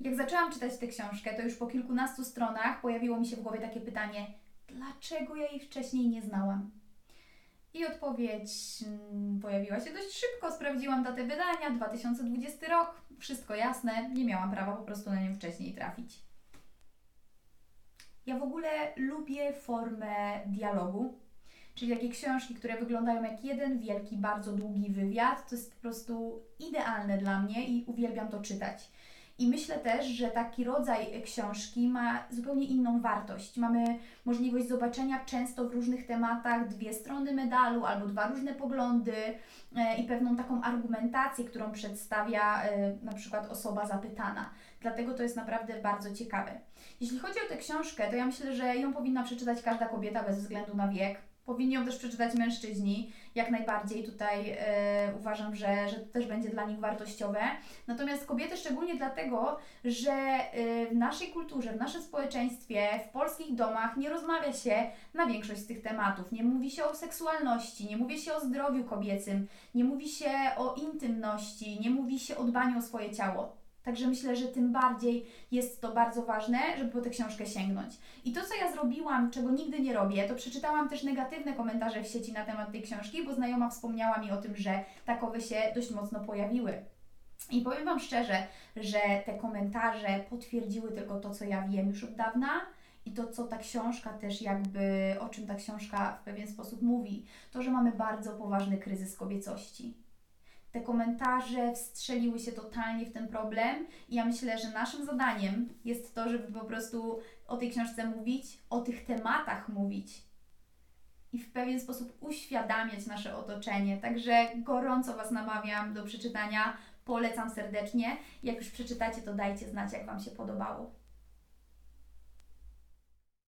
Jak zaczęłam czytać tę książkę, to już po kilkunastu stronach pojawiło mi się w głowie takie pytanie: dlaczego ja jej wcześniej nie znałam? I odpowiedź mm, pojawiła się dość szybko. Sprawdziłam datę wydania 2020 rok. Wszystko jasne, nie miałam prawa po prostu na nią wcześniej trafić. Ja w ogóle lubię formę dialogu, czyli takie książki, które wyglądają jak jeden wielki, bardzo długi wywiad. To jest po prostu idealne dla mnie i uwielbiam to czytać. I myślę też, że taki rodzaj książki ma zupełnie inną wartość. Mamy możliwość zobaczenia często w różnych tematach dwie strony medalu albo dwa różne poglądy e, i pewną taką argumentację, którą przedstawia e, na przykład osoba zapytana. Dlatego to jest naprawdę bardzo ciekawe. Jeśli chodzi o tę książkę, to ja myślę, że ją powinna przeczytać każda kobieta bez względu na wiek. Powinni ją też przeczytać mężczyźni, jak najbardziej tutaj e, uważam, że, że to też będzie dla nich wartościowe. Natomiast kobiety szczególnie dlatego, że e, w naszej kulturze, w naszym społeczeństwie, w polskich domach nie rozmawia się na większość z tych tematów. Nie mówi się o seksualności, nie mówi się o zdrowiu kobiecym, nie mówi się o intymności, nie mówi się o dbaniu o swoje ciało. Także myślę, że tym bardziej jest to bardzo ważne, żeby po tę książkę sięgnąć. I to, co ja zrobiłam, czego nigdy nie robię, to przeczytałam też negatywne komentarze w sieci na temat tej książki, bo znajoma wspomniała mi o tym, że takowe się dość mocno pojawiły. I powiem Wam szczerze, że te komentarze potwierdziły tylko to, co ja wiem już od dawna i to, co ta książka też jakby, o czym ta książka w pewien sposób mówi, to, że mamy bardzo poważny kryzys kobiecości te komentarze wstrzeliły się totalnie w ten problem i ja myślę, że naszym zadaniem jest to, żeby po prostu o tej książce mówić, o tych tematach mówić i w pewien sposób uświadamiać nasze otoczenie. Także gorąco Was namawiam do przeczytania, polecam serdecznie. Jak już przeczytacie, to dajcie znać, jak Wam się podobało.